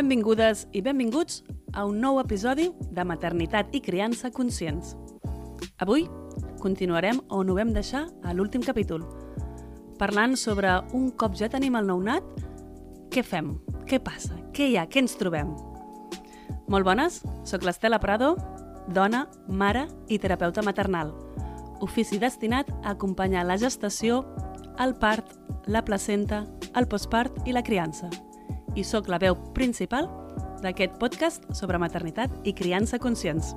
Benvingudes i benvinguts a un nou episodi de Maternitat i Criança Conscients. Avui continuarem on ho vam deixar a l'últim capítol, parlant sobre un cop ja tenim el nounat, què fem? Què passa? Què hi ha? Què ens trobem? Molt bones, sóc l'Estela Prado, dona, mare i terapeuta maternal, ofici destinat a acompanyar la gestació, el part, la placenta, el postpart i la criança i sóc la veu principal d'aquest podcast sobre maternitat i criança conscients.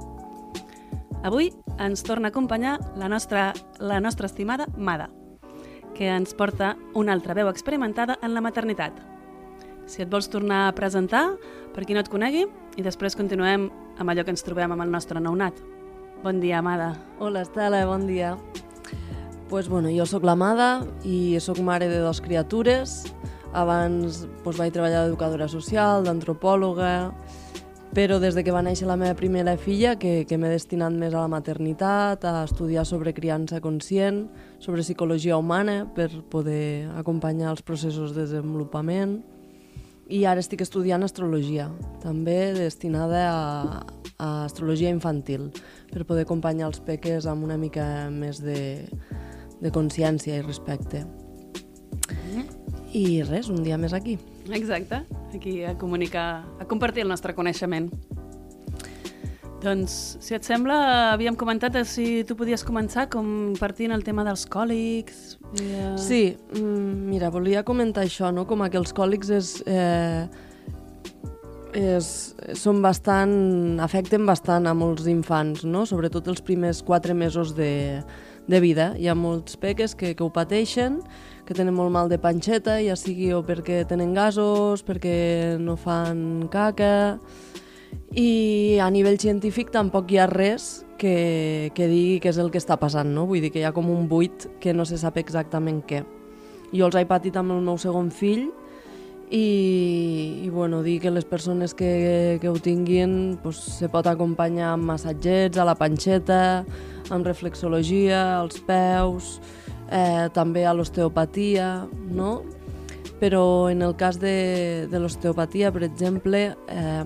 Avui ens torna a acompanyar la nostra, la nostra estimada Mada, que ens porta una altra veu experimentada en la maternitat. Si et vols tornar a presentar, per qui no et conegui, i després continuem amb allò que ens trobem amb el nostre nounat. Bon dia, Amada. Hola, Estela, bon dia. Pues, bueno, jo sóc l'Amada i sóc mare de dues criatures, abans doncs, vaig treballar d'educadora social, d'antropòloga, però des de que va néixer la meva primera filla, que, que m'he destinat més a la maternitat, a estudiar sobre criança conscient, sobre psicologia humana, per poder acompanyar els processos de desenvolupament. I ara estic estudiant astrologia, també destinada a, a astrologia infantil, per poder acompanyar els peques amb una mica més de, de consciència i respecte. I res, un dia més aquí. Exacte, aquí a comunicar, a compartir el nostre coneixement. Doncs, si et sembla, havíem comentat si tu podies començar compartint el tema dels còlics. I, uh... Sí, mm, mira, volia comentar això, no? com que els còlics és, eh, és, són bastant, afecten bastant a molts infants, no? sobretot els primers quatre mesos de, de vida. Hi ha molts peques que, que ho pateixen, que tenen molt mal de panxeta, ja sigui o perquè tenen gasos, perquè no fan caca... I a nivell científic tampoc hi ha res que, que digui què és el que està passant, no? Vull dir que hi ha com un buit que no se sap exactament què. Jo els he patit amb el meu segon fill i, i bueno, dir que les persones que, que ho tinguin pues, se pot acompanyar amb massatgets a la panxeta, amb reflexologia, als peus, eh, també a l'osteopatia, no? Però en el cas de, de l'osteopatia, per exemple, eh,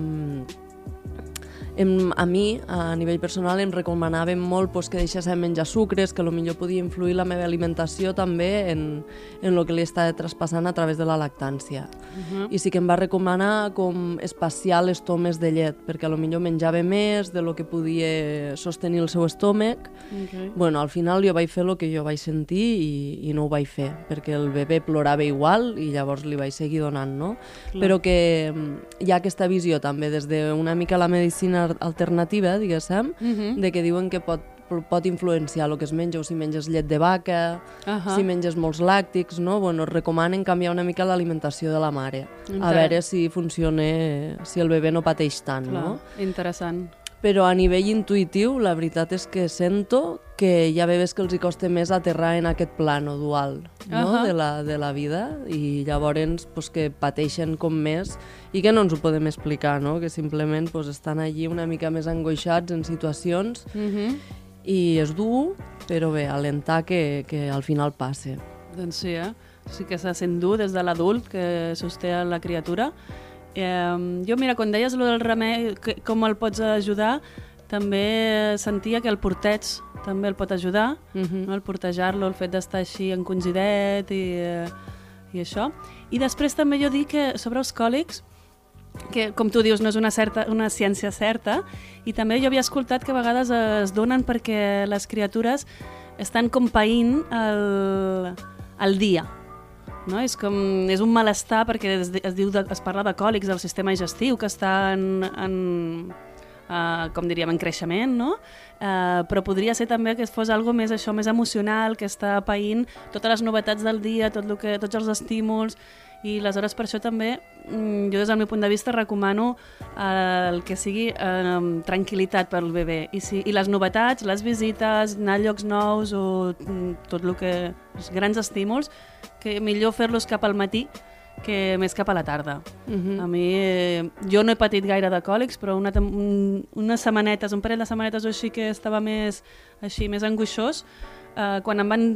em, a mi, a nivell personal, em recomanaven molt pues, que deixés de menjar sucres, que millor podia influir la meva alimentació també en, en el que li estava traspassant a través de la lactància. Uh -huh. I sí que em va recomanar com espaciar les tomes de llet, perquè a lo millor menjava més de lo que podia sostenir el seu estómac. Okay. Bueno, al final jo vaig fer el que jo vaig sentir i, i no ho vaig fer, perquè el bebè plorava igual i llavors li vaig seguir donant, no? Clar. Però que mm, hi ha aquesta visió també des d'una mica la medicina alternativa, diguéssim, uh -huh. de que diuen que pot pot influenciar el que es menja, o si menges llet de vaca, uh -huh. si menges molts làctics, no? Bueno, recomanen canviar una mica l'alimentació de la mare, a veure si funciona, si el bebè no pateix tant, Clar, no? Interessant però a nivell intuïtiu la veritat és que sento que hi ha bebès que els hi costa més aterrar en aquest plano dual no? uh -huh. de, la, de la vida i llavors pues, que pateixen com més i que no ens ho podem explicar, no? que simplement pues, estan allí una mica més angoixats en situacions uh -huh. i és dur, però bé, alentar que, que al final passe. Doncs sí, eh? Sí que se sent dur des de l'adult que sosté la criatura Eh, jo, mira, quan deies lo del remei, que, com el pots ajudar, també sentia que el porteig també el pot ajudar, uh -huh. no? el portejar-lo, el fet d'estar així encongsidet i, eh, i això. I després també jo dic que sobre els còlics, que com tu dius no és una, certa, una ciència certa, i també jo havia escoltat que a vegades es donen perquè les criatures estan compaïnt el, el dia, no? És, com, és un malestar perquè es, es, diu de, es parla de còlics del sistema digestiu que està en, en uh, com diríem, en creixement, no? Uh, però podria ser també que fos algo més això més emocional, que està païnt totes les novetats del dia, tot lo que, tots els estímuls, i aleshores per això també mm, jo des del meu punt de vista recomano eh, el que sigui eh, tranquil·litat pel bebè. I, si, I les novetats, les visites, anar a llocs nous o mm, tot el que... els grans estímuls, que millor fer-los cap al matí que més cap a la tarda. Uh -huh. A mi, eh, jo no he patit gaire de còlics, però una, un, unes setmanetes, un parell de setmanetes o així que estava més, així, més angoixós, eh, quan em van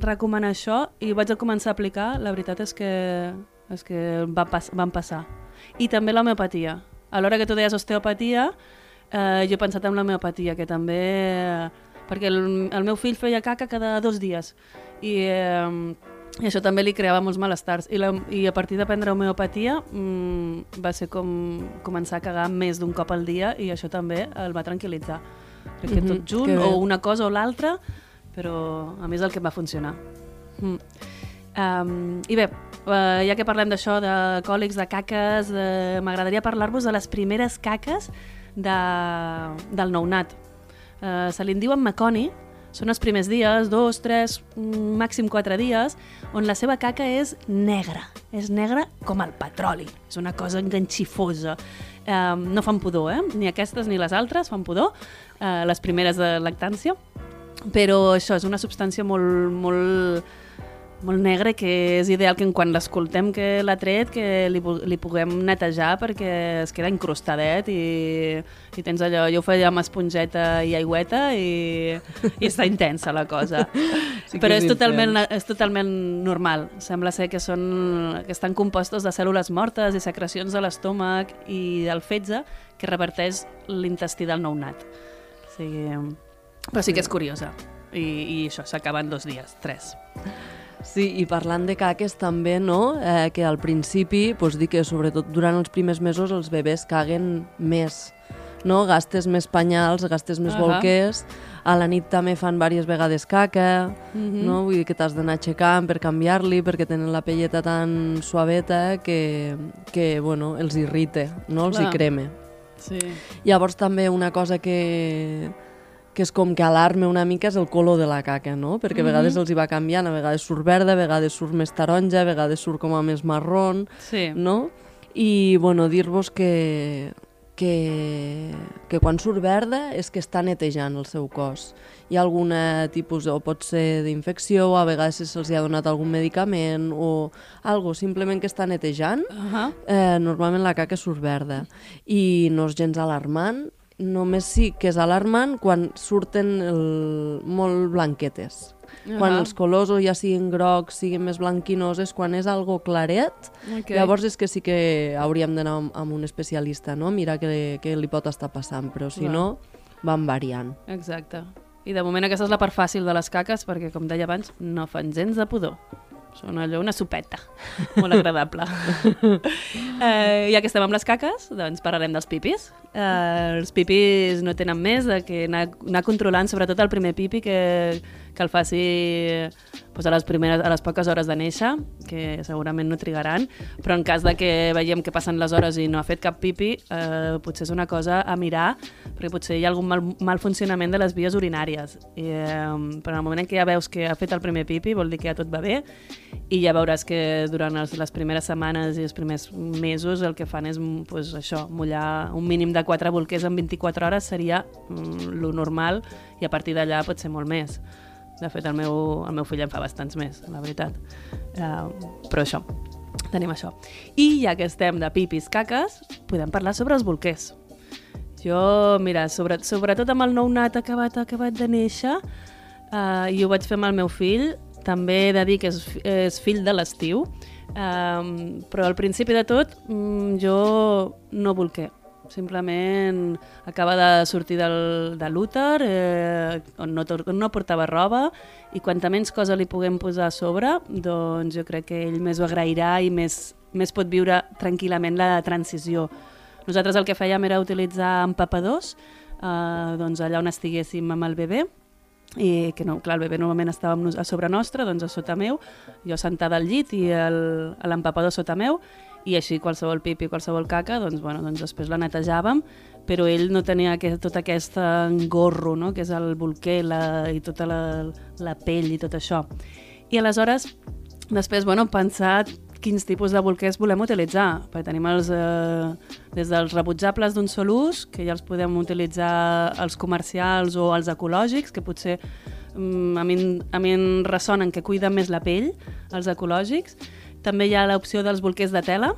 recomanar això i vaig a començar a aplicar, la veritat és que, és que va pas, van passar. I també l'homeopatia. A l'hora que tu deies osteopatia, eh, jo he pensat en l'homeopatia, que també... Eh, perquè el, el meu fill feia caca cada dos dies. I... Eh, i això també li creava molts malestars. I, la, i a partir d'aprendre homeopatia mmm, va ser com començar a cagar més d'un cop al dia i això també el va tranquil·litzar. Crec que mm -hmm, tot junt, o una cosa o l'altra, però a més el que va funcionar. Mm. Um, I bé, uh, ja que parlem d'això, de còlics, de caques, uh, m'agradaria parlar-vos de les primeres caques de, del nounat. Uh, se li en diuen Maconi, són els primers dies, dos, tres, màxim quatre dies, on la seva caca és negra. És negra com el petroli. És una cosa enganxifosa. Eh, no fan pudor, eh? Ni aquestes ni les altres fan pudor, eh, les primeres de lactància. Però això és una substància molt, molt molt negre que és ideal que quan l'escoltem que l'ha tret que li, li puguem netejar perquè es queda incrustadet i, i tens allò, jo ho feia amb esponjeta i aigüeta i, i està intensa la cosa. Sí però és, és totalment, és totalment normal. Sembla ser que, són, que estan compostos de cèl·lules mortes i secrecions de l'estómac i del fetge que reverteix l'intestí del nounat. O sigui, però sí que és curiosa. I, i això s'acaba en dos dies, tres Sí, i parlant de caques també, no? Eh, que al principi, doncs dir que sobretot durant els primers mesos els bebès caguen més, no? Gastes més penyals, gastes més uh -huh. bolquers, a la nit també fan diverses vegades caca, uh -huh. no? Vull dir que t'has d'anar aixecant per canviar-li perquè tenen la pelleta tan suaveta que, que bueno, els irrita, no? Els Clar. hi creme. Sí. Llavors també una cosa que que és com que alarma una mica és el color de la caca, no? Perquè a mhm. vegades mm -hmm. els hi va canviant, a vegades surt verda, a vegades surt més taronja, a vegades surt com a més marrón, sí. no? I, bueno, dir-vos que, que, que quan surt verda és que està netejant el seu cos. Hi ha algun tipus, o pot ser d'infecció, o a vegades se'ls ha donat algun medicament, o algo simplement que està netejant, uh -huh. eh, normalment la caca surt verda. I no és gens alarmant, només sí que és alarmant quan surten el, molt blanquetes. Uh -huh. Quan els colors o ja siguin grocs, siguin més blanquinoses, quan és algo claret, okay. llavors és que sí que hauríem d'anar amb un especialista, no? Mira què, què li pot estar passant, però si Va. no, van variant. Exacte. I de moment aquesta és la part fàcil de les caques, perquè, com deia abans, no fan gens de pudor. Són allò una sopeta, molt agradable. eh, ja que estem amb les caques, doncs parlarem dels pipis. Eh, els pipis no tenen més de que anar, anar controlant sobretot el primer pipi que, que el faci doncs a, les primeres, a les poques hores de néixer, que segurament no trigaran, però en cas de que veiem que passen les hores i no ha fet cap pipi, eh, potser és una cosa a mirar, perquè potser hi ha algun mal, mal funcionament de les vies urinàries. I, eh, però en el moment en què ja veus que ha fet el primer pipi, vol dir que ja tot va bé, i ja veuràs que durant les, les primeres setmanes i els primers mesos el que fan és pues, això, mullar un mínim de 4 bolquers en 24 hores seria mm, lo normal i a partir d'allà pot ser molt més. De fet, el meu, el meu fill en fa bastants més, la veritat. Uh, però això, tenim això. I ja que estem de pipis caques, podem parlar sobre els bolquers. Jo, mira, sobre, sobretot amb el nounat acabat, acabat de néixer, uh, i ho vaig fer amb el meu fill, també he de dir que és, és fill de l'estiu, um, però al principi de tot um, jo no bolquer simplement acaba de sortir del, de l'úter, eh, on, no, on no portava roba, i quanta menys cosa li puguem posar a sobre, doncs jo crec que ell més ho agrairà i més, més pot viure tranquil·lament la transició. Nosaltres el que fèiem era utilitzar empapadors, eh, doncs allà on estiguéssim amb el bebè, i que no, clar, el bebè normalment estava a sobre nostre, doncs a sota meu, jo sentada al llit i l'empapador sota meu, i així qualsevol pipi, qualsevol caca, doncs, bueno, doncs després la netejàvem, però ell no tenia aquest, tot aquest engorro, no? que és el bolquer la, i tota la, la pell i tot això. I aleshores, després, bueno, pensar quins tipus de bolquers volem utilitzar. Perquè tenim els, eh, des dels rebutjables d'un sol ús, que ja els podem utilitzar els comercials o els ecològics, que potser mm, a, mi, a mi en ressonen que cuiden més la pell, els ecològics. També hi ha l'opció dels bolquers de tela,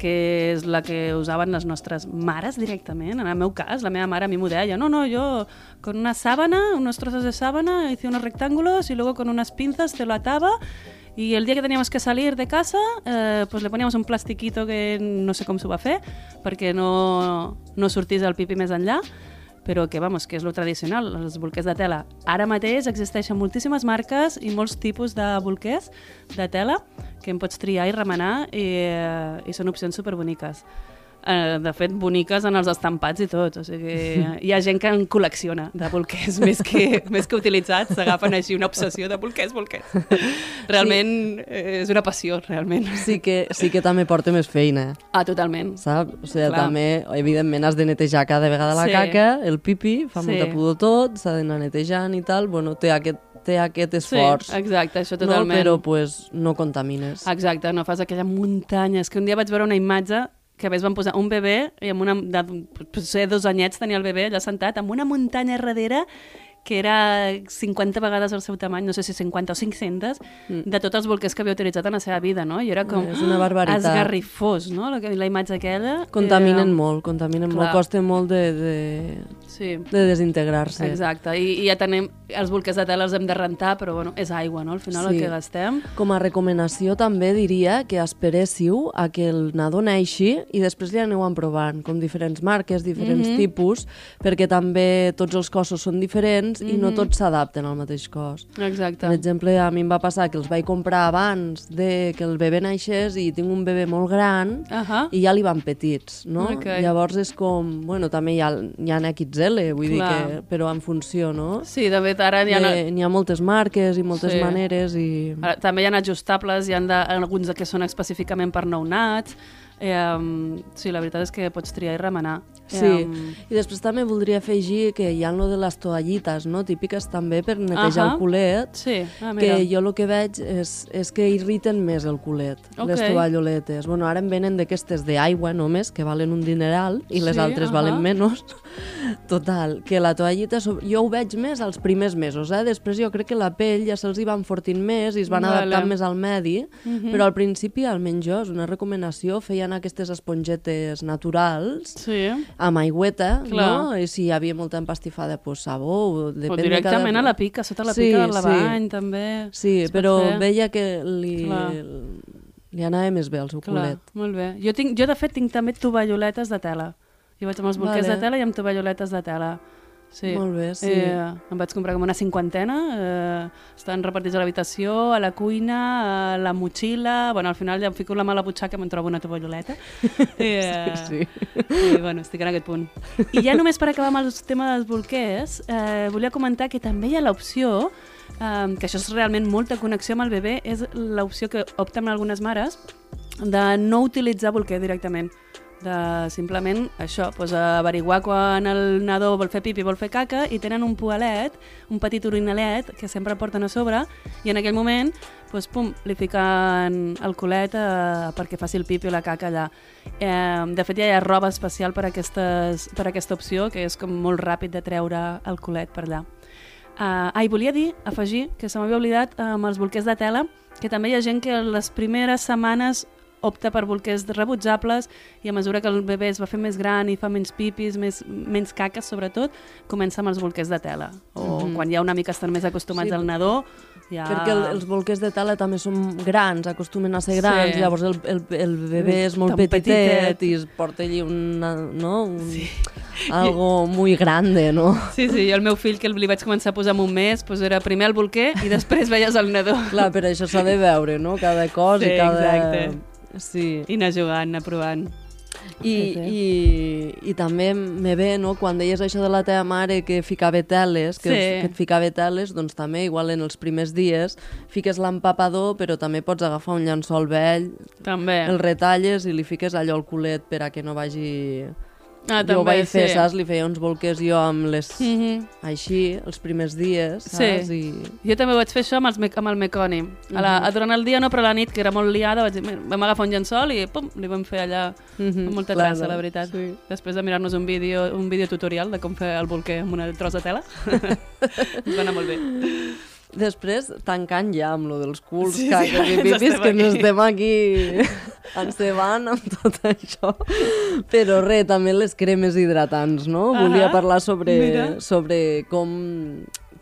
que és la que usaven les nostres mares directament. En el meu cas, la meva mare a mi m'ho deia, no, no, yo con una sábana, unos trozos de sábana, hice unos rectángulos y luego con unas pinzas te lo ataba y el día que teníamos que salir de casa, eh, pues le poníamos un plastiquito que no sé com s'ho va fer, perquè no, no sortís el pipi més enllà, però que, vamos, que és lo tradicional, els bolquers de tela. Ara mateix existeixen moltíssimes marques i molts tipus de bolquers de tela que em pots triar i remenar i, eh, i són opcions superboniques. Eh, de fet, boniques en els estampats i tot. O sigui, hi ha gent que en col·lecciona de bolquers més que, més que utilitzats, s'agafen així una obsessió de bolquers, bolquers. Realment eh, és una passió, realment. Sí que, sí que també porta més feina, Ah, totalment. saps? O sigui, Clar. també, evidentment, has de netejar cada vegada la Sí. caca, el pipi, fa Sí. molta pudor tot, s'ha d'anar netejant i tal, bueno, té aquest, té aquest Sí, esforç. exacte, això no? totalment. Però pues, no contamines. Exacte, no fas aquella muntanya. És que un dia vaig veure una imatge que a més van posar un bebè i amb una, de, potser dos anyets tenia el bebè allà sentat amb una muntanya darrere que era 50 vegades el seu tamany, no sé si 50 o 500, mm. de tots els bolquers que havia utilitzat en la seva vida, no? I era com... És una barbaritat. Esgarrifós, no? La, la imatge aquella. Contaminen era... molt, contaminen Clar. molt, costa molt de, de, Sí, de desintegrar-se. exacte. I, I ja tenim... Els bolquers de tela els hem de rentar, però bueno, és aigua, no? Al final Sí. el que gastem. Com a recomanació també diria que esperéssiu a que el nadó neixi i després li aneu provant, com diferents marques, diferents Mhm. tipus, perquè també tots els cossos són diferents i Mhm. no tots s'adapten al mateix cos. Exacte. Per exemple, a mi em va passar que els vaig comprar abans de que el bebè naixés i tinc un bebè molt gran Ahà. i ja li van petits, no? Ok. Llavors és com... Bueno, també hi ha, hi ha XL, vull dir Clar. que... Però en funció, no? Sí, de fet, ara hi ha... N'hi ha moltes marques i moltes Sí. maneres i... Ara, també hi ha ajustables, hi ha de, alguns que són específicament per nounats. Eh, um, sí, la veritat és que pots triar i remenar. Sí, Eh, i després també voldria afegir que hi ha lo de les toallites, no? típiques també per netejar Ahà. el culet, sí, ah, mira. que jo el que veig és, és que irriten més el culet, les Ok. tovalloletes. Bueno, ara em venen d'aquestes d'aigua només, que valen un dineral, i les Sí, altres ahà. valen menys. Total, que la toallita, jo ho veig més als primers mesos, eh? després jo crec que la pell ja se'ls hi va enfortint més i es van Vale. adaptant més al medi, Mhm. però al principi, almenys jo, és una recomanació, feien aquestes espongetes naturals, Sí. amb aigüeta, Clar. no? I si hi havia molta empastifada, pues sabó, depèn O de directament cada... a la pica, sota la Sí, pica del sí. lavany, també. Sí, es pot però veia que li, Clar. li anava més bé al seu Clar, culet. molt bé. Jo, tinc, jo, de fet, tinc també tovalloletes de tela. Jo vaig amb els bolquers Vale. de tela i amb tovalloletes de tela. Sí. Molt bé, sí. Eh, em vaig comprar com una cinquantena, eh, estan repartits a l'habitació, a la cuina, a la motxilla... Bueno, al final ja em fico la mà a la butxaca i me'n trobo una tovalloleta. Eh, Sí. I, bueno, estic en aquest punt. I ja només per acabar amb el tema dels bolquers, eh, volia comentar que també hi ha l'opció, eh, que això és realment molta connexió amb el bebè, és l'opció que opten algunes mares de no utilitzar bolquer directament de simplement això, doncs, averiguar quan el nadó vol fer pipi, vol fer caca i tenen un poalet, un petit orinalet que sempre porten a sobre i en aquell moment doncs, pum, li fiquen el culet eh, perquè faci el pipi o la caca allà. Eh, de fet, ja hi ha roba especial per, aquestes, per aquesta opció que és com molt ràpid de treure el culet per allà. Ah, i volia dir, afegir, que se m'havia oblidat uh, amb els bolquers de tela, que també hi ha gent que les primeres setmanes opta per bolquers rebutjables i a mesura que el bebè es va fer més gran i fa menys pipis, més, menys caques sobretot, comença amb els bolquers de tela. O mm -hmm. quan ja una mica estan més acostumats Sí. al nadó, ja... Perquè el, els bolquers de tala també són grans, acostumen a ser Sí. grans, llavors el, el, el bebè és molt Tan petitet, petitet. i es porta allí una, no? un, sí. algo muy grande, no? Sí, sí, el meu fill que li vaig començar a posar en un mes, doncs era primer el bolquer i després veies el nadó. Clar, per això s'ha de veure, no? Cada cos Sí, i cada... exacte. Sí. I anar jugant, anar provant. I, Sí, sí. i, i també me ve, no?, quan deies això de la teva mare que ficava teles, que, Sí. que et ficava teles, doncs també, igual en els primers dies, fiques l'empapador, però també pots agafar un llençol vell, També. el retalles i li fiques allò al culet per a que no vagi Ah, jo ho també, vaig fer, sí. saps? Li feia uns bolquers jo amb les... Mm -hmm. Així, els primers dies, saps? Sí. I... Jo també vaig fer això amb, els me amb el Meconi. A la, a, durant el dia no, però a la nit, que era molt liada, vaig dir, "Mira, vam agafar un llençol i pum, li vam fer allà Mhm, amb molta clar, traça, la veritat. Sí. Després de mirar-nos un vídeo, un vídeo tutorial de com fer el bolquer amb una tros de tela, ens va anar molt bé. Després, tancant ja amb lo dels culs, Sí, sí, sí, ens i pipis, estem que ens aquí. estem aquí encebant amb tot això. Però res, també les cremes hidratants, no? Ahà, Volia parlar sobre, mira. sobre com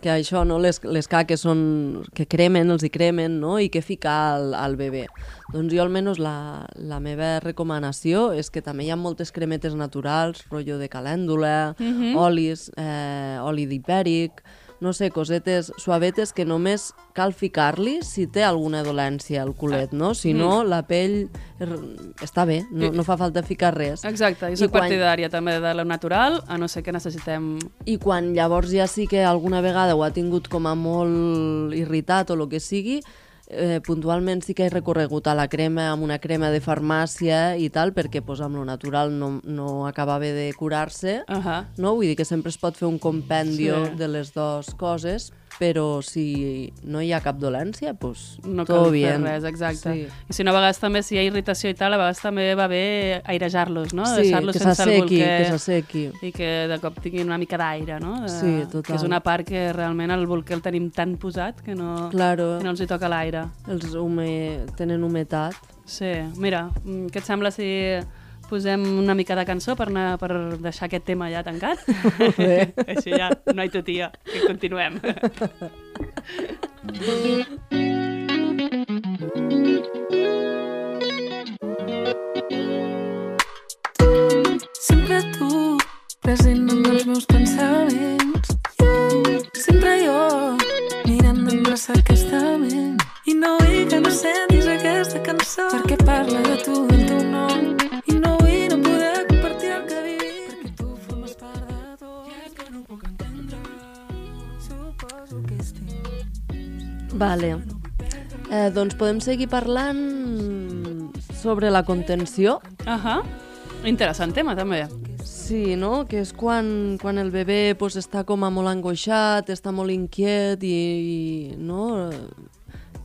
que això, no? les, les caques són, que cremen, els hi cremen, no? i què ficar al, al bebè. Doncs jo almenys la, la meva recomanació és que també hi ha moltes cremetes naturals, rotllo de calèndula, Mhm. olis, eh, oli d'hipèric, no sé, cosetes suavetes que només cal ficar-li si té alguna dolència al culet, no? Si no, la pell er- està bé, no, no fa falta ficar res. Exacte, jo soc quan- partidària també de lo natural, a no ser que necessitem... I quan llavors ja sí que alguna vegada ho ha tingut com a molt irritat o el que sigui, eh, puntualment sí que he recorregut a la crema, amb una crema de farmàcia i tal, perquè pues, amb lo natural no, no acabava de curar-se, Uh -huh. no? Vull dir que sempre es pot fer un compendio Sí. de les dues coses, però si no hi ha cap dolència, pues, No cal bien. fer res, exacte. Sí. I si no, a vegades també, si hi ha irritació i tal, a vegades també va bé airejar-los, no? Sí, Deixar-los sense el bolquer. que s'assequi. i que de cop tinguin una mica d'aire, no? De, Sí, total. Que és una part que realment el bolquer el tenim tan posat que no, Claro, que no els hi toca l'aire. els hume... tenen humetat. Sí, mira, mm, què et sembla si posem una mica de cançó per, anar, per deixar aquest tema ja tancat? bé. Així ja, no hi totia, que continuem. Sempre tu, present Vale. Eh, doncs podem seguir parlant sobre la contenció. Ahà. Interessant tema, també. Sí, no? Que és quan, quan el bebè pues, està com a molt angoixat, està molt inquiet i, i no?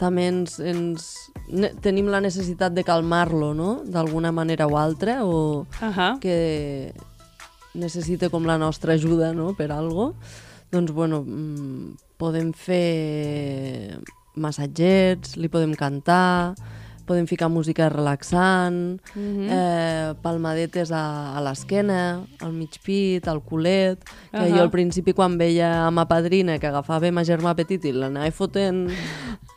també ens, ens ne, tenim la necessitat de calmar-lo, no? D'alguna manera o altra, o Ahà. que necessita com la nostra ajuda no? per algo. Doncs, bueno, mm, podem fer massatgets, li podem cantar, podem ficar música relaxant, mm. -hmm. eh, palmadetes a, a l'esquena, al mig pit, al culet, que uh. -huh. jo al principi quan veia a ma padrina que agafava ma germà petit i l'anava fotent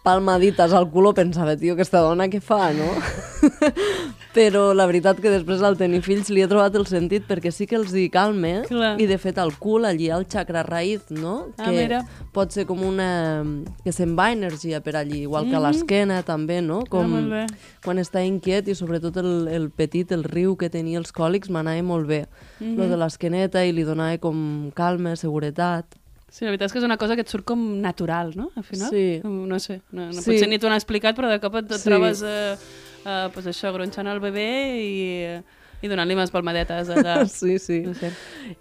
palmadites al culo pensava, tio, aquesta dona què fa, no? Però la veritat que després al tenir fills li he trobat el sentit perquè sí que els hi calme Clar. i de fet al cul allí el chakra raïz, no? Ah, que mira. pot ser com una... que se'n va energia per allí, igual que a l'esquena també, no? Com Mhm. Ah, molt bé. quan està inquiet i sobretot el, el petit, el riu que tenia els còlics m'anava molt bé. Mhm. Lo de l'esqueneta i li donava com calma, seguretat. Sí, la veritat és que és una cosa que et surt com natural, no? Al final. Sí. Com, No sé, no, no Sí. potser ni t'ho han explicat, però de cop et, et Sí. trobes eh, eh, pues això, gronxant el bebè i, i donant-li unes palmadetes allà. Sí, sí. No sé.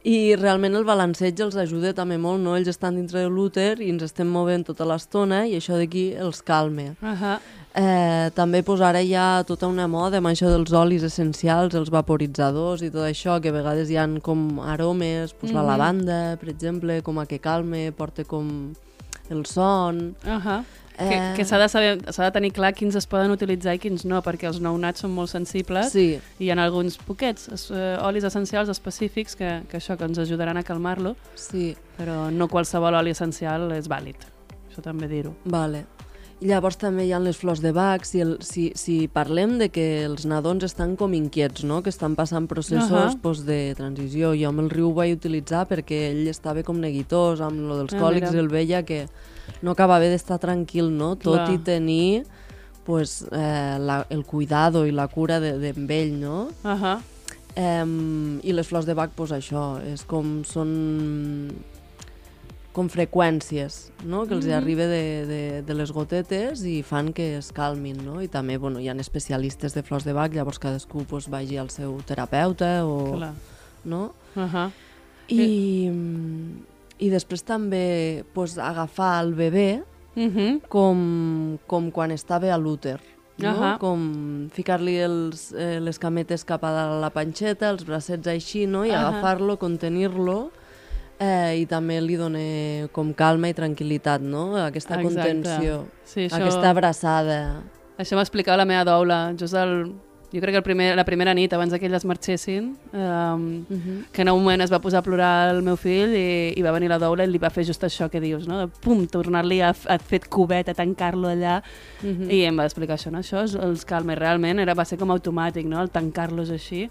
I realment el balanceig els ajuda també molt, no? Ells estan dintre de l'úter i ens estem movent tota l'estona i això d'aquí els calma. Ahà. Eh, també pues, ara hi ha tota una moda amb això dels olis essencials, els vaporitzadors i tot això, que a vegades hi han com aromes, pues, la Mhm. lavanda, per exemple, com a que calme, porta com el son... Ahà. Eh. Que, que s'ha de, saber, de tenir clar quins es poden utilitzar i quins no, perquè els nounats són molt sensibles Sí, i hi ha alguns poquets es- eh, olis essencials específics que, que això que ens ajudaran a calmar-lo, sí, però no qualsevol oli essencial és vàlid. Això també dir-ho. vale. I llavors també hi ha les flors de Bach, si, el, si, si parlem de que els nadons estan com inquiets, no? que estan passant processos Ahà. pues, de transició. Jo amb el riu ho vaig utilitzar perquè ell estava com neguitós amb lo dels Ah, còlics mira. i el veia que no acabava d'estar tranquil, no? tot Clar. i tenir pues, eh, la, el cuidado i la cura de, de, amb ell, no? Ahà. Um, I les flors de Bach, pues això, és com són com freqüències, no? que els mm. -hmm. arriba de, de, de les gotetes i fan que es calmin, no? I també, bueno, hi ha especialistes de flors de Bach, llavors cadascú pues, vagi al seu terapeuta o, Clar. no? Uh -huh. I, i després també pues, agafar el bebè Uh -huh. com, com quan estava a l'úter. No? Ahà. Com ficar-li eh, les cametes cap a la panxeta, els bracets així, no? i Ahà. agafar-lo, contenir-lo, eh, i també li dona com calma i tranquil·litat, no? Aquesta Exacte. contenció, Sí, això- aquesta abraçada. Això m'explicava la meva doula, just el, jo crec que el primer, la primera nit abans que elles marxessin, um, Uh -huh. que en un moment es va posar a plorar el meu fill i, i va venir la doula i li va fer just això que dius, no? De, pum, tornar-li a, a fer cubet, a tancar-lo allà Uh -huh. i em va explicar això, no? Això els calma i realment era, va ser com automàtic, no? El tancar-los així.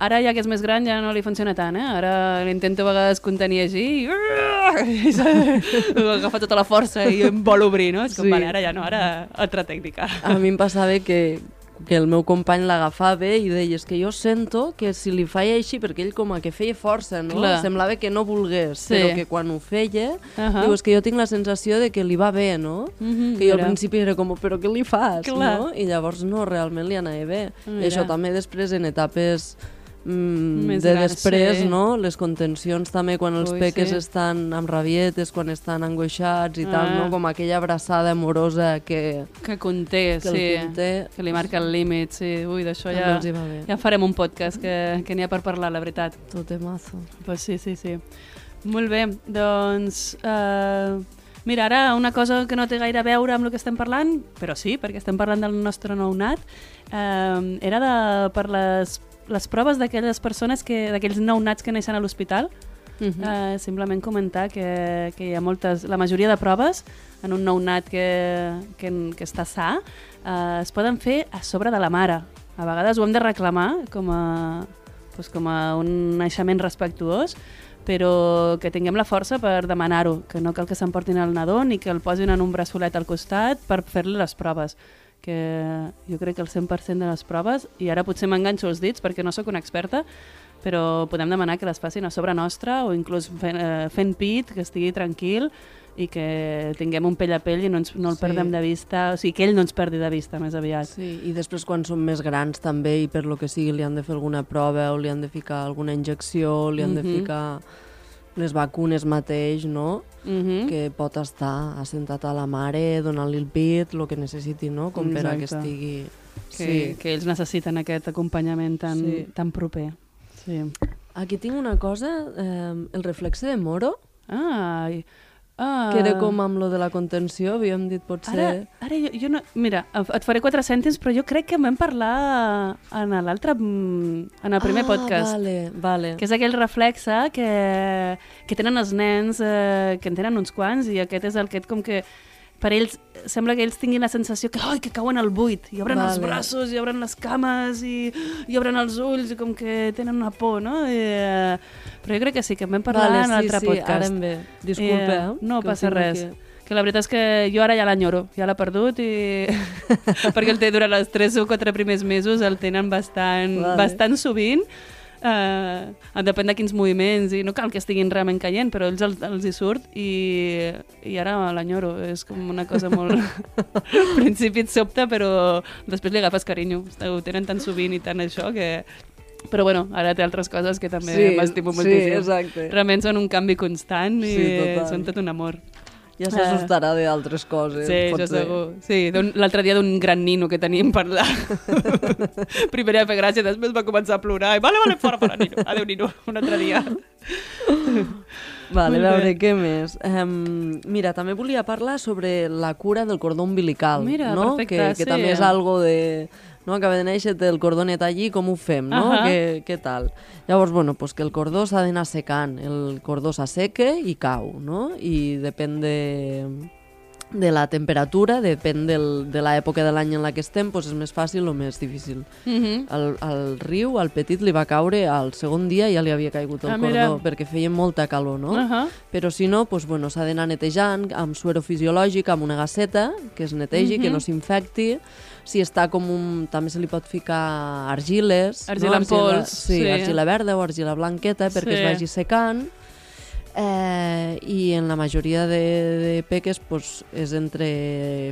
Ara, ja que és més gran, ja no li funciona tant, eh? Ara l'intento a vegades contenir així i, i agafa tota la força i em vol obrir, no? És com, Sí. vale, ara ja no, ara altra tècnica. A mi em passava que, que el meu company l'agafava i deia és que jo sento que si li feia així, perquè ell com a que feia força, no? Clar. Semblava que no volgués, Sí. però que quan ho feia, Ahà. diu, és que jo tinc la sensació de que li va bé, no? Mhm, que jo al mira. principi era com, però què li fas, no? I llavors no, realment li anava bé. Mira. I això també després en etapes mm, Més de grans, després, sí. no? Les contencions també quan els Ui, peques sí. estan amb rabietes, quan estan angoixats i tal, Ah. no? Com aquella abraçada amorosa que, Que conté, que sí. conté. Que li marca el límit, sí. Ui, d'això ja, ja farem un podcast que, que n'hi ha per parlar, la veritat. Tot mazo. Pues sí, sí, sí. Molt bé, doncs... Uh, mira, ara una cosa que no té gaire a veure amb el que estem parlant, però sí, perquè estem parlant del nostre nounat, uh, era de, per les, les proves d'aquelles persones, que d'aquells nounats que neixen a l'hospital, Uh -huh. Uh, simplement comentar que, que hi ha moltes, la majoria de proves en un nounat que, que, que està sa uh, es poden fer a sobre de la mare. A vegades ho hem de reclamar com a, doncs com a un naixement respectuós, però que tinguem la força per demanar-ho, que no cal que s'emportin el nadó ni que el posin en un braçolet al costat per fer-li les proves que jo crec que el 100% de les proves, i ara potser m'enganxo els dits perquè no sóc una experta, però podem demanar que les facin a sobre nostra o inclús fent, eh, fent pit, que estigui tranquil i que tinguem un pell a pell i no, ens, no el Sí. perdem de vista, o sigui, que ell no ens perdi de vista més aviat. Sí, i després quan són més grans també i per lo que sigui li han de fer alguna prova o li han de ficar alguna injecció, li han de Mhm. ficar les vacunes mateix, no? Mm -hmm. Que pot estar assentat a la mare, donant-li el pit, el que necessiti, no? Com per a que Exacte. estigui... que, Sí. que ells necessiten aquest acompanyament tan, Sí. tan proper. Sí. Aquí tinc una cosa, eh, el reflexe de Moro, Ai, ah, que era com amb lo de la contenció, havíem dit potser... Ara, ara jo, jo no... Mira, et faré quatre cèntims, però jo crec que en vam parlar en l'altre... mm, en el primer ah, podcast. vale, vale. que és aquell reflexe que, que tenen els nens, eh, que en tenen uns quants, i aquest és el que com que per ells sembla que ells tinguin la sensació que, ai, que cauen al buit, i obren els Vale. braços, i obren les cames, i, i obren els ulls, i com que tenen una por, no? I, eh, però jo crec que sí, que en vam parlar vale, en sí, podcast. Sí, ara em ve. Disculpa, eh? no que ho passa res. aquí. Que la veritat és que jo ara ja l'enyoro, ja l'he perdut i... perquè el té durant els 3 o 4 primers mesos el tenen bastant, Vale. bastant sovint. Uh, depèn de quins moviments i no cal que estiguin realment caient però ells els, els hi surt i, i ara l'enyoro, és com una cosa molt al principi et sobta però després li agafes carinyo ho tenen tan sovint i tant això que però bueno, ara té altres coses que també Sí, m'estimo sí, moltíssim exacte. realment són un canvi constant i Sí, total. són tot un amor Ja s'assustarà d'altres coses, Sí, pot això segur. Sí, l'altre dia d'un gran nino que teníem per allà. Primer va fer gràcia, després va començar a plorar. I, vale, vale, fora, fora, nino. Adéu, nino. Un altre dia. Vale, Molt a veure, bé. què més? Um, mira, també volia parlar sobre la cura del cordó umbilical, Mira, no? perfecte, que, que sí. també és algo de... No? Acaba de néixer el cordonet allí, com ho fem, no? Ahà. Què, què tal? Llavors, bueno, pues que el cordó s'ha d'anar secant. El cordó s'asseca i cau, no? I depèn de de la temperatura, depèn del, de l'època de l'any en la que estem, doncs és més fàcil o més difícil. Mm -hmm. Al, al riu, al petit, li va caure al segon dia ja li havia caigut el Ah, cordó, perquè feia molta calor, no? Uh -huh. Però si no, doncs, bueno, s'ha d'anar netejant amb suero fisiològic, amb una gasseta, que es netegi, que Mhm. no s'infecti. Si està com un... també se li pot ficar argiles. Argila en pols, Sí, sí. argila verda o argila blanqueta perquè Sí. es vagi secant. Eh, I en la majoria de, de peques doncs, és entre...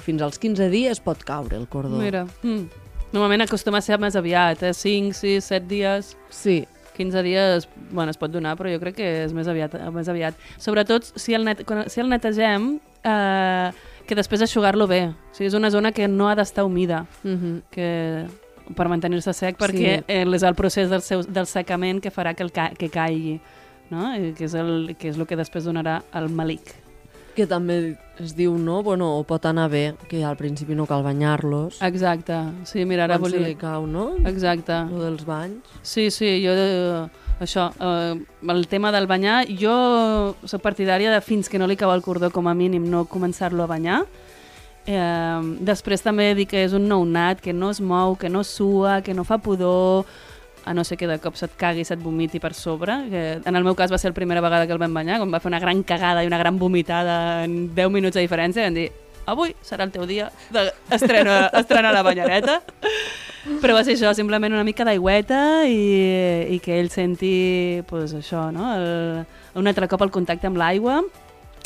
fins als 15 dies pot caure el cordó. Mira. Mm. Normalment acostuma a ser més aviat, eh? 5, 6, 7 dies. Sí, 15 dies, bueno, es pot donar, però jo crec que és més aviat. Més aviat. Sobretot si el, net, quan, si el netegem, eh, que després aixugar-lo bé. O sigui, és una zona que no ha d'estar humida, Uh -huh. que per mantenir-se sec, perquè Sí. eh, és el procés del, seu, del secament que farà que, el ca que caigui, no? I que, és el, que és el que després donarà el malic. Que també es diu, no? Bueno, o pot anar bé, que al principi no cal banyar-los. Exacte. Sí, mira, ara Quan se volia... li cau, no? Exacte. Lo dels banys. Sí, sí, jo... Eh, això, eh, el tema del banyar, jo soc partidària de fins que no li cau el cordó com a mínim no començar-lo a banyar. Eh, després també dir que és un nounat, que no es mou, que no sua, que no fa pudor, a no ser que de cop se't cagui se't vomiti per sobre. Que en el meu cas va ser la primera vegada que el vam banyar, quan va fer una gran cagada i una gran vomitada en 10 minuts de diferència, vam dir, avui serà el teu dia d'estrenar estrena la banyareta. Però va ser això, simplement una mica d'aigüeta i, i que ell senti pues, això, no? el, un altre cop el contacte amb l'aigua.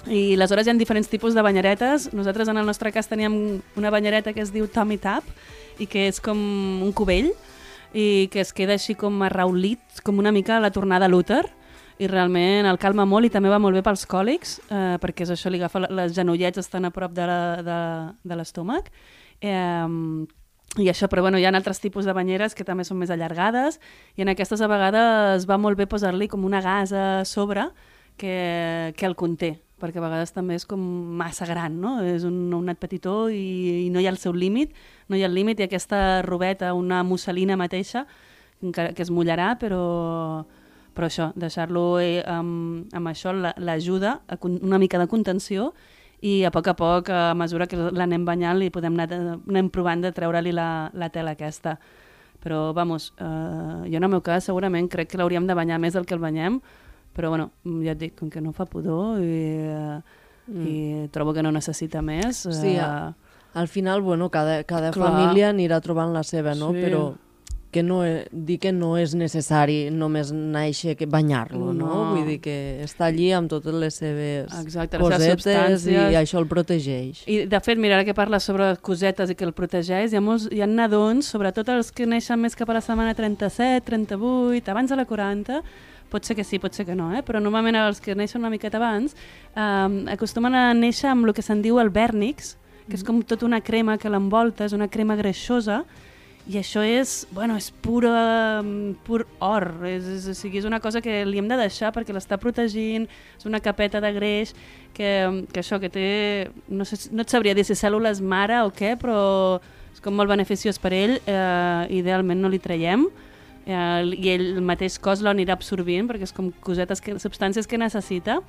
I aleshores hi ha diferents tipus de banyaretes. Nosaltres en el nostre cas teníem una banyareta que es diu Tummy Tap i que és com un cubell i que es queda així com arraulit, com una mica a la tornada l'úter i realment el calma molt i també va molt bé pels còlics eh, perquè és això, li agafa les genollets estan a prop de de, de l'estómac eh, i això, però bueno, hi ha altres tipus de banyeres que també són més allargades i en aquestes a vegades va molt bé posar-li com una gasa a sobre que, que el conté perquè a vegades també és com massa gran, no? És un nounat petitó i, i no hi ha el seu límit, no hi ha el límit i aquesta robeta, una musselina mateixa, encara que es mullarà, però, però això, deixar-lo eh, amb, amb això la- l'ajuda, una mica de contenció i a poc a poc, a mesura que l'anem banyant, li podem anar, anem provant de treure-li la, la tela aquesta. Però, vamos, eh, jo en el meu cas segurament crec que l'hauríem de banyar més del que el banyem, però, bueno, ja et dic, com que no fa pudor i, eh, mm. i trobo que no necessita més... Sí, eh, a- Al final, bueno, cada, cada Clar. família anirà trobant la seva, no? Sí. Però que no, e- dir que no és necessari només néixer que banyar-lo, no. No. Vull dir que està allí amb totes les seves Exacte, les seves cosetes i això el protegeix. I, de fet, mira, ara que parles sobre cosetes i que el protegeix, hi ha, molts, hi ha nadons, sobretot els que neixen més cap a la setmana 37, 38, abans de la 40, pot ser que sí, pot ser que no, eh? però normalment els que neixen una miqueta abans eh, acostumen a néixer amb el que se'n diu el vèrnix, que és com tota una crema que l'envolta, és una crema greixosa, i això és, bueno, és pura, mm, pur or, és, és, o sigui, és una cosa que li hem de deixar perquè l'està protegint, és una capeta de greix que, que això, que té, no, sé, no et sabria dir si cèl·lules mare o què, però és com molt beneficiós per ell, eh, idealment no li traiem, eh, i ell el mateix cos l'anirà absorbint perquè és com cosetes, que, substàncies que necessita,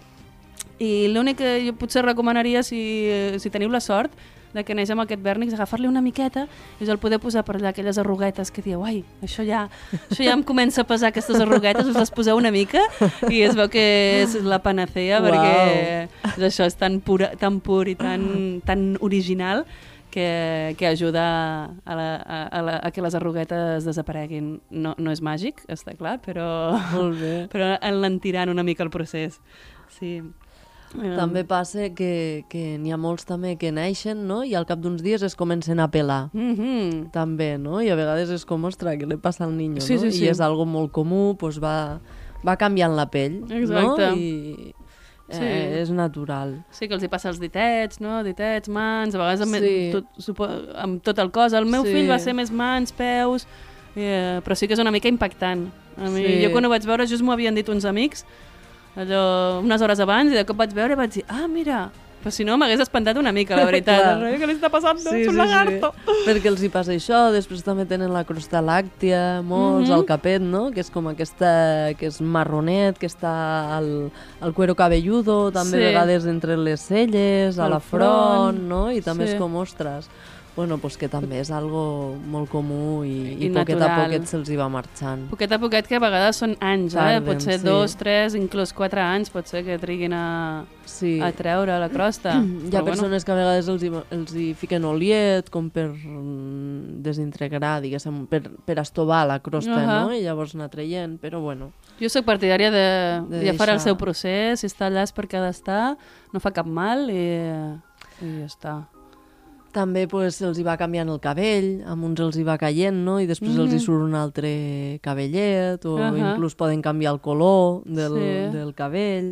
i l'únic que jo potser recomanaria, si, si teniu la sort, de que neix amb aquest vèrnix, agafar-li una miqueta i el poder posar per allà aquelles arruguetes que dieu, ai, això ja, això ja em comença a pesar aquestes arruguetes, us les poseu una mica i es veu que és la panacea Uau. perquè és això és tan, pura, tan pur i tan, tan original que, que ajuda a, la, a, a, la, a que les arruguetes desapareguin. No, no és màgic, està clar, però, Molt bé. però enlentirant una mica el procés. Sí. També passa que, que n'hi ha molts també que neixen, no? I al cap d'uns dies es comencen a pelar. Mm -hmm. També, no? I a vegades és com, ostres, què li passa al niño, Sí, no? sí, sí. I és algo molt comú, doncs va, va canviant la pell, Exacte. no? I eh, Sí. és natural. Sí, que els hi passa els ditets, no? Ditets, mans, a vegades amb, Sí. tot, supo, amb tot el cos. El meu Sí. fill va ser més mans, peus, eh, però sí que és una mica impactant. A mi, Sí. Jo quan ho vaig veure, just m'ho havien dit uns amics, allò, unes hores abans, i de cop vaig veure i vaig dir, ah, mira, però si no m'hagués espantat una mica, la veritat. Clar. Què li està passant? Sí, és un lagarto. Perquè els hi passa això, després també tenen la crosta làctia, molts, Mhm. el capet, no? Que és com aquesta, que és marronet, que està al, al cuero cabelludo, també Sí. a vegades entre les celles, a Al la front, front, no? I també sí. és com, ostres, bueno, pues que també és algo molt comú i, I i poquet a poquet se'ls hi va marxant. Poquet a poquet, que a vegades són anys, eh? Pot ser sí. dos, tres, inclús quatre anys, pot ser que triguin a, Sí. a treure la crosta. Hi ha Però persones que a vegades els hi, els hi fiquen oliet com per mm, desintegrar, diguéssim, per, per estovar la crosta, Ahà. no? I llavors anar traient, però bueno. Jo sóc partidària de, De de ja farà el seu procés, si està allà és perquè ha d'estar, no fa cap mal i, i ja està. També pues, se'ls hi va canviant el cabell, amb uns els hi va caient, no? I després els hi surt un altre cabellet, o Ahà. inclús poden canviar el color del, Sí. del cabell.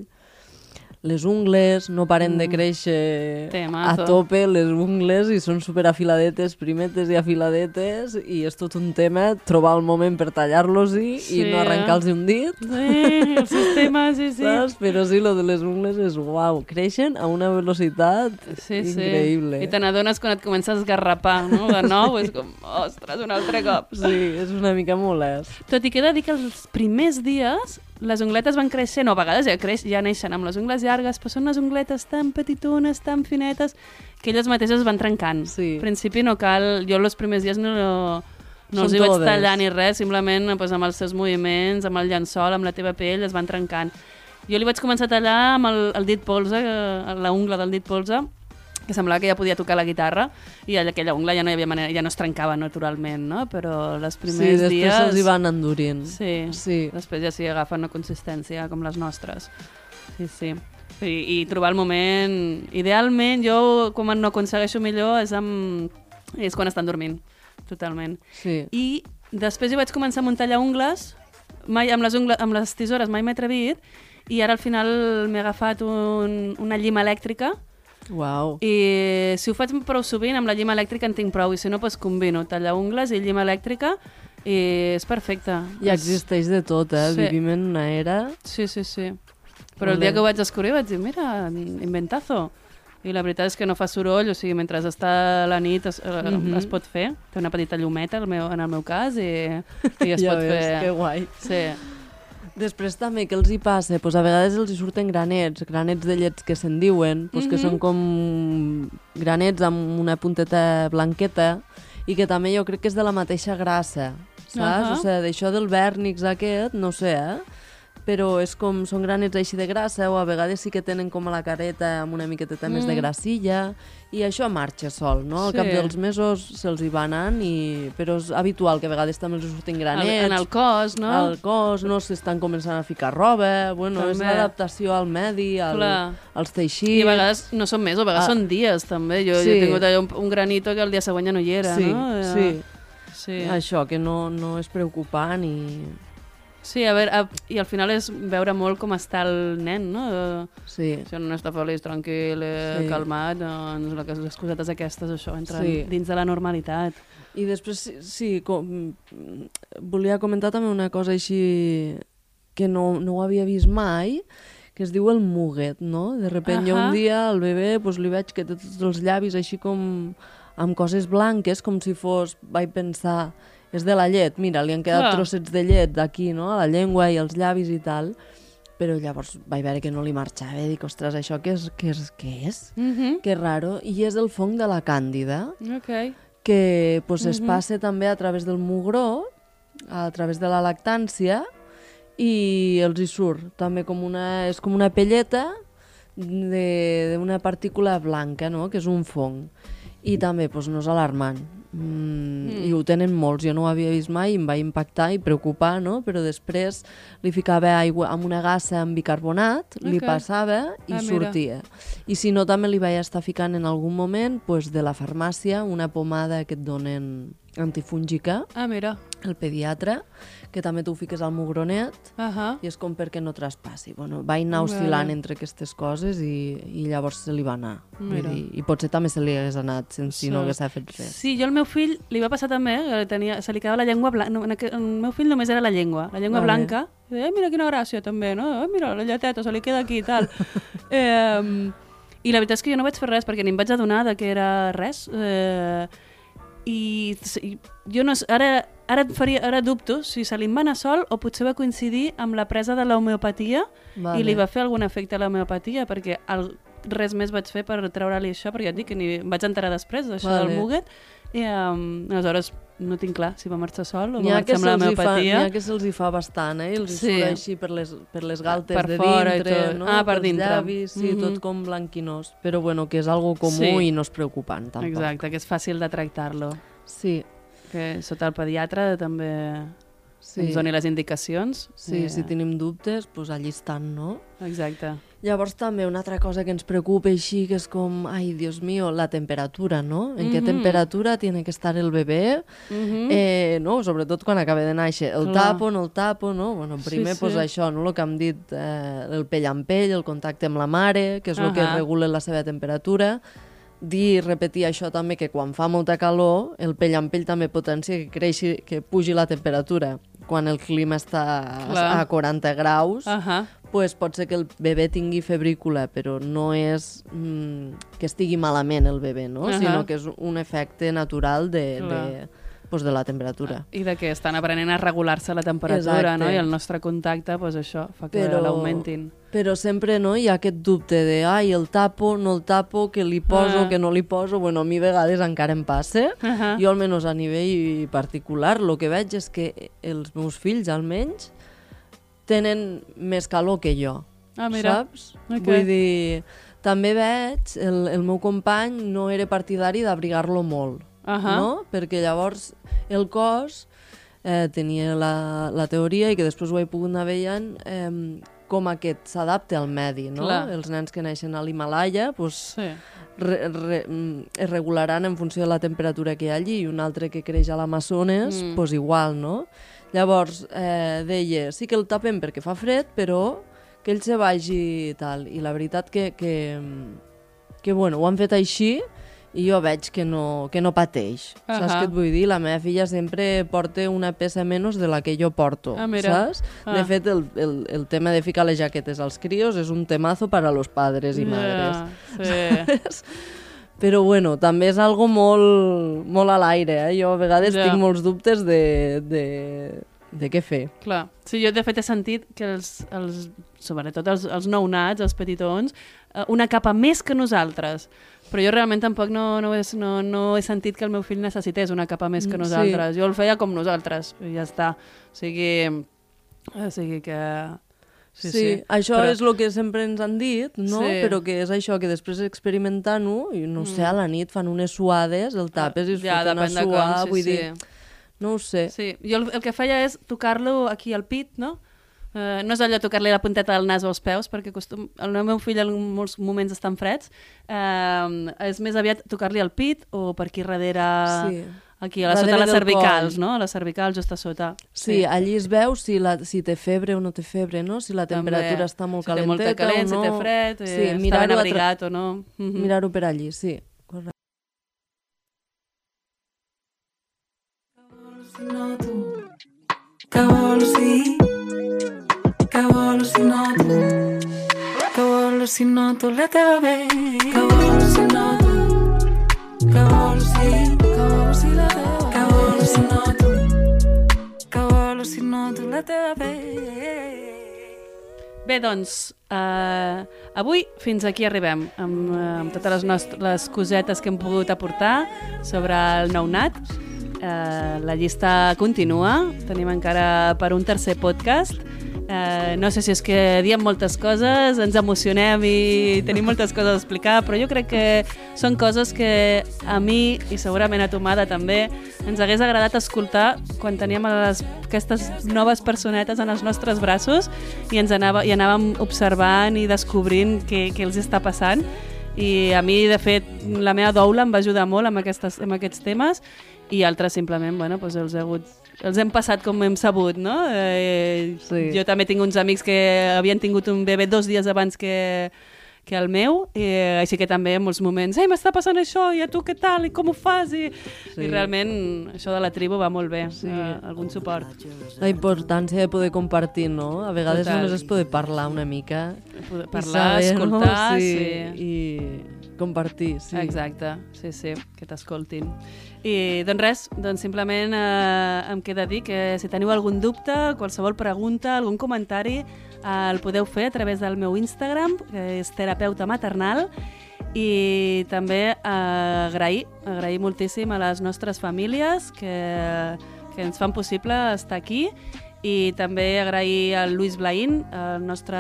Les ungles no paren de créixer Temazo. a tope, les ungles, i són super afiladetes, primetes i afiladetes, i és tot un tema trobar el moment per tallar-los-hi Sí, i no eh? arrencar-los un dit. Sí, el sistema, sí, sí. Saps? Però sí, lo de les ungles és uau, creixen a una velocitat Sí, sí. increïble. I te n'adones quan et comences a esgarrapar, no? De nou, és com, ostres, un altre cop. Sí, és una mica molest. Tot i que he de dir que els primers dies les ungletes van créixer, no, a vegades ja, creix, ja neixen amb les ungles llargues, però són unes ungletes tan petitones, tan finetes, que elles mateixes van trencant. Sí. Al principi no cal... Jo els primers dies no, no Són els hi vaig tallar ni res, simplement pues, amb els seus moviments, amb el llençol, amb la teva pell, es van trencant. Jo li vaig començar a tallar amb el, el dit polze, eh, la ungla del dit polze, que semblava que ja podia tocar la guitarra i allà- aquella ungla ja no hi havia manera, ja no es trencava naturalment, no? Però els Sí, primers després dies... se'ls hi van endurint. Sí, Sí. després ja sí agafen una consistència com les nostres. Sí, sí. I, i trobar el moment... Idealment, jo com no aconsegueixo millor és, amb... és quan estan dormint, totalment. Sí. I després jo vaig començar a muntar ungles, mai, amb, les ungles, amb les tisores mai m'he atrevit, i ara al final m'he agafat un, una llima elèctrica, Uau. i si ho faig prou sovint, amb la llima elèctrica en tinc prou, i si no, doncs combino tallar ungles i llima elèctrica, i és perfecte. És- existeix de tot, eh? Sí. Vivim en una era... Sí, sí, sí. Però el Molt dia bé. que ho vaig descobrir vaig dir, mira, inventazo. I la veritat és que no fa soroll, o sigui, mentre està la nit es, mm Mhm. es pot fer. Té una petita llumeta al meu, en el meu cas i, i es ja pot veus, fer. que guai. Sí. Després també, què els hi passa? Pues a vegades els hi surten granets, granets de llets que se'n diuen, pues que Mhm. són com granets amb una punteta blanqueta i que també jo crec que és de la mateixa grassa, saps? Ahà. O sigui, d'això del vèrnix aquest, no sé, eh? Però és com, són granets així de grassa o a vegades sí que tenen com a la careta amb una miqueteta més de Mm. grassilla i això marxa sol, no? Al Sí. cap dels mesos se'ls hi va anant, i... però és habitual que a vegades també els surtin Al, granets en el cos, no? al cos, no s'estan començant a ficar roba, bueno, és També. l'adaptació al medi, al, Clar. als teixits. I a vegades no són més, a vegades Ah. són dies, també. Jo, jo Sí. he tingut allò un, un granito que el dia següent ja no hi era, sí, no? Eh, sí, sí. això, que no, no és preocupant i... Sí, a veure, a, i al final és veure molt com està el nen, no? Sí, Si no està feliç, tranquil, eh, Sí. calmat, doncs la- les cosetes aquestes, això, entren Sí. dins de la normalitat. i després, sí, sí com, volia comentar també una cosa així que no, no ho havia vist mai, que es diu el muguet, no? De repente jo Ahà. un dia al bebè pues, li veig que té tots els llavis així com amb coses blanques, com si fos, vaig pensar, és de la llet, mira, li han quedat Clar. trossets de llet aquí, no?, a la llengua i als llavis i tal, però llavors vaig veure que no li marxava i dic, ostres, això què és? Què és? Què és? Mm -hmm. Que raro. I és el fong de la càndida, Ok. que pues, es Mhm. passa també a través del mugró, a través de la lactància, i els hi surt també com una, és com una pelleta de- d'una partícula blanca, no?, que és un fong. I també pues, no és alarmant. Mm, Mm. I ho tenen molts, jo no ho havia vist mai, i em va impactar i preocupar, no? però després li ficava aigua amb una gassa amb bicarbonat, li Ok. passava i Ah, mira. sortia. I si no, també li vaig estar ficant en algun moment pues, de la farmàcia una pomada que et donen antifúngica, Ah, mira. el pediatre, que també tu fiques al mugronet Ahà. i és com perquè no traspassi. Bueno, va anar oscil·lant Vale. entre aquestes coses i, i llavors se li va anar. Vull Mira. dir, I potser també se li hagués anat sense si no Sí. hagués fet res. Sí, jo al meu fill li va passar també, que tenia, se li quedava la llengua blanca. No, en aqu- el meu fill només era la llengua, la llengua Vale. blanca. I deia, "Ai, mira quina gràcia també, no? Ai, mira, la lleteta se li queda aquí i tal. eh, I la veritat és que jo no vaig fer res perquè ni em vaig adonar de que era res. Eh, i, i jo no, ara, ara, et faria, ara dubto si se li en va anar sol o potser va coincidir amb la presa de l'homeopatia Vale. i li va fer algun efecte a l'homeopatia perquè el, res més vaig fer per treure-li això perquè ja et dic que ni vaig enterar després d'això Vale. del Muget i um, aleshores no tinc clar si va marxar sol o va marxar amb hi fa, n'hi ha que se'ls hi fa bastant, eh? I els Sí. surt així per les, per les galtes Per de fora i dintre, tot. no? Ah, per Pels dintre. llavis, sí, Mhm. tot com blanquinós. Però bueno, que és algo comú Sí. i no és preocupant, tampoc. exacte, que és fàcil de tractar-lo Sí, que sota el pediatre també Sí. ens doni les indicacions. Sí, Eh, si tenim dubtes, doncs allí estan, no? Exacte. Llavors també una altra cosa que ens preocupa així, que és com, ai, Dios mío, la temperatura, no? En què Mhm. temperatura tiene que estar el bebè, Mhm. eh, no? Sobretot quan acaba de néixer. El Clar. tapo, no el tapo, no? Bueno, primer, Sí, pues, sí. això, no? El que hem dit, eh, el pell amb pell, el contacte amb la mare, que és el que regula la seva temperatura, dir i repetir això també, que quan fa molta calor, el pell amb pell també potencia que creixi, que pugi la temperatura. Quan el clima està Clar. a 40 graus, Ahà. pues pot ser que el bebè tingui febrícula, però no és mm, que estigui malament el bebè, no? Ahà. sinó que és un efecte natural de, Clar. de, pues, de la temperatura. I de que estan aprenent a regular-se la temperatura, Exacte. no? I el nostre contacte, pues això, fa que Però- l'augmentin. Però sempre no, hi ha aquest dubte de ai, el tapo, no el tapo, que li poso, Ah. que no li poso... Bueno, a mi a vegades encara em passa. Ahà. Jo, almenys a nivell particular, el que veig és que els meus fills, almenys, tenen més calor que jo. Ah, mira. Saps? Ok. Vull dir, també veig, el, el meu company no era partidari d'abrigar-lo molt, Ahà. no? Perquè llavors el cos eh, tenia la, la teoria i que després ho he pogut anar veient eh, com aquest s'adapta al medi, no? Clar. Els nens que neixen a l'Himalaya pues, Sí. re, re, es regularan en funció de la temperatura que hi ha allí i un altre que creix a l'Amazones, Mm. pues igual, no? Llavors, eh, deia, sí que el tapem perquè fa fred, però que ell se vagi i tal. I la veritat que, que, que bueno, ho han fet així i jo veig que no, que no pateix. Saps Ahà. què et vull dir? La meva filla sempre porta una peça menys de la que jo porto, Ah, mira. saps? Ah. De fet, el, el, el tema de ficar les jaquetes als crios és un temazo para los padres i madres. Ja, sí. Però bueno, també és algo molt, molt a l'aire, eh? Jo a vegades Ja. tinc molts dubtes de, de, de què fer. Clar. Sí, jo de fet he sentit que els, els sobretot els, els nounats, els petitons, eh, una capa més que nosaltres. Però jo realment tampoc no, no, és, no, no he sentit que el meu fill necessités una capa més que Mm, sí. nosaltres. Jo el feia com nosaltres, i ja està. O sigui, o sigui que... Sí, sí, això però- és el que sempre ens han dit, no? Sí. Però que és això, que després experimentant-ho, i no sé, a la nit fan unes suades, el tapes i es Mm. ja, fot una depèn de com, suar, sí, vull sí. dir, no ho sé. Sí, jo el, el que feia és tocar-lo aquí al pit, no? Uh, no és allò tocar-li la punteta del nas o els peus, perquè costum... el meu fill en molts moments estan freds. Uh, és més aviat tocar-li al pit o per aquí darrere, Sí. aquí a la Darrere sota les cervicals, coll. no? A les cervicals, just a sota. Sí, allí es veu si, la, si té febre o no té febre, no? Si la temperatura està molt si calenteta molta calent, o no. si té fred, eh, sí, està ben tra- abrigat o no. Mhm. Mirar-ho per allí, sí. Correcte. si no tu? Que vols si? Vols si vols si no tu la teva? Que vols si no tu? Que vols si? Vols si la teva Que vols si no tu? Que vols si no tu la teva bé? Bé, doncs, eh, avui fins aquí arribem amb, eh, amb totes les, nostres, les cosetes que hem pogut aportar sobre el nounat. Eh, la llista continua, tenim encara per un tercer podcast. Eh, no sé si és que diem moltes coses, ens emocionem i tenim moltes coses a explicar, però jo crec que són coses que a mi i segurament a tu, Mada, també ens hagués agradat escoltar quan teníem les, aquestes noves personetes en els nostres braços i ens anava, i anàvem observant i descobrint què, què els està passant. I a mi, de fet, la meva doula em va ajudar molt amb, aquestes, amb aquests temes i altres simplement, bueno, doncs els, he hagut, els hem passat com hem sabut, no? Eh, Sí. Jo també tinc uns amics que havien tingut un bebè dos dies abans que, que el meu, i, així que també en molts moments, ei, m'està passant això, i a tu què tal, i com ho fas? I, Sí. i realment això de la tribu va molt bé, Sí. eh, algun suport. La importància de poder compartir, no? A vegades Total. només és poder parlar una mica. Poder Parlar, saber, escoltar, no? sí. sí. I compartir, sí. Exacte, sí, sí, que t'escoltin. I doncs res, doncs simplement eh, em queda dir que si teniu algun dubte, qualsevol pregunta, algun comentari, eh, el podeu fer a través del meu Instagram, que és terapeuta maternal, i també eh, agrair, agrair moltíssim a les nostres famílies que, que ens fan possible estar aquí i també agrair al Lluís Blaín, el nostre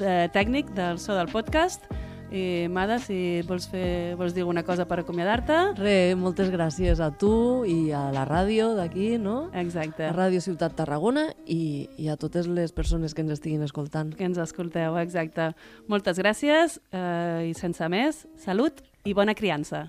eh, tècnic del so del podcast, I, Mada, si vols, fer, vols dir alguna cosa per acomiadar-te? Re, moltes gràcies a tu i a la ràdio d'aquí, no? Exacte. A Ràdio Ciutat Tarragona i, i a totes les persones que ens estiguin escoltant. Que ens escolteu, exacte. Moltes gràcies eh, i sense més, salut i bona criança.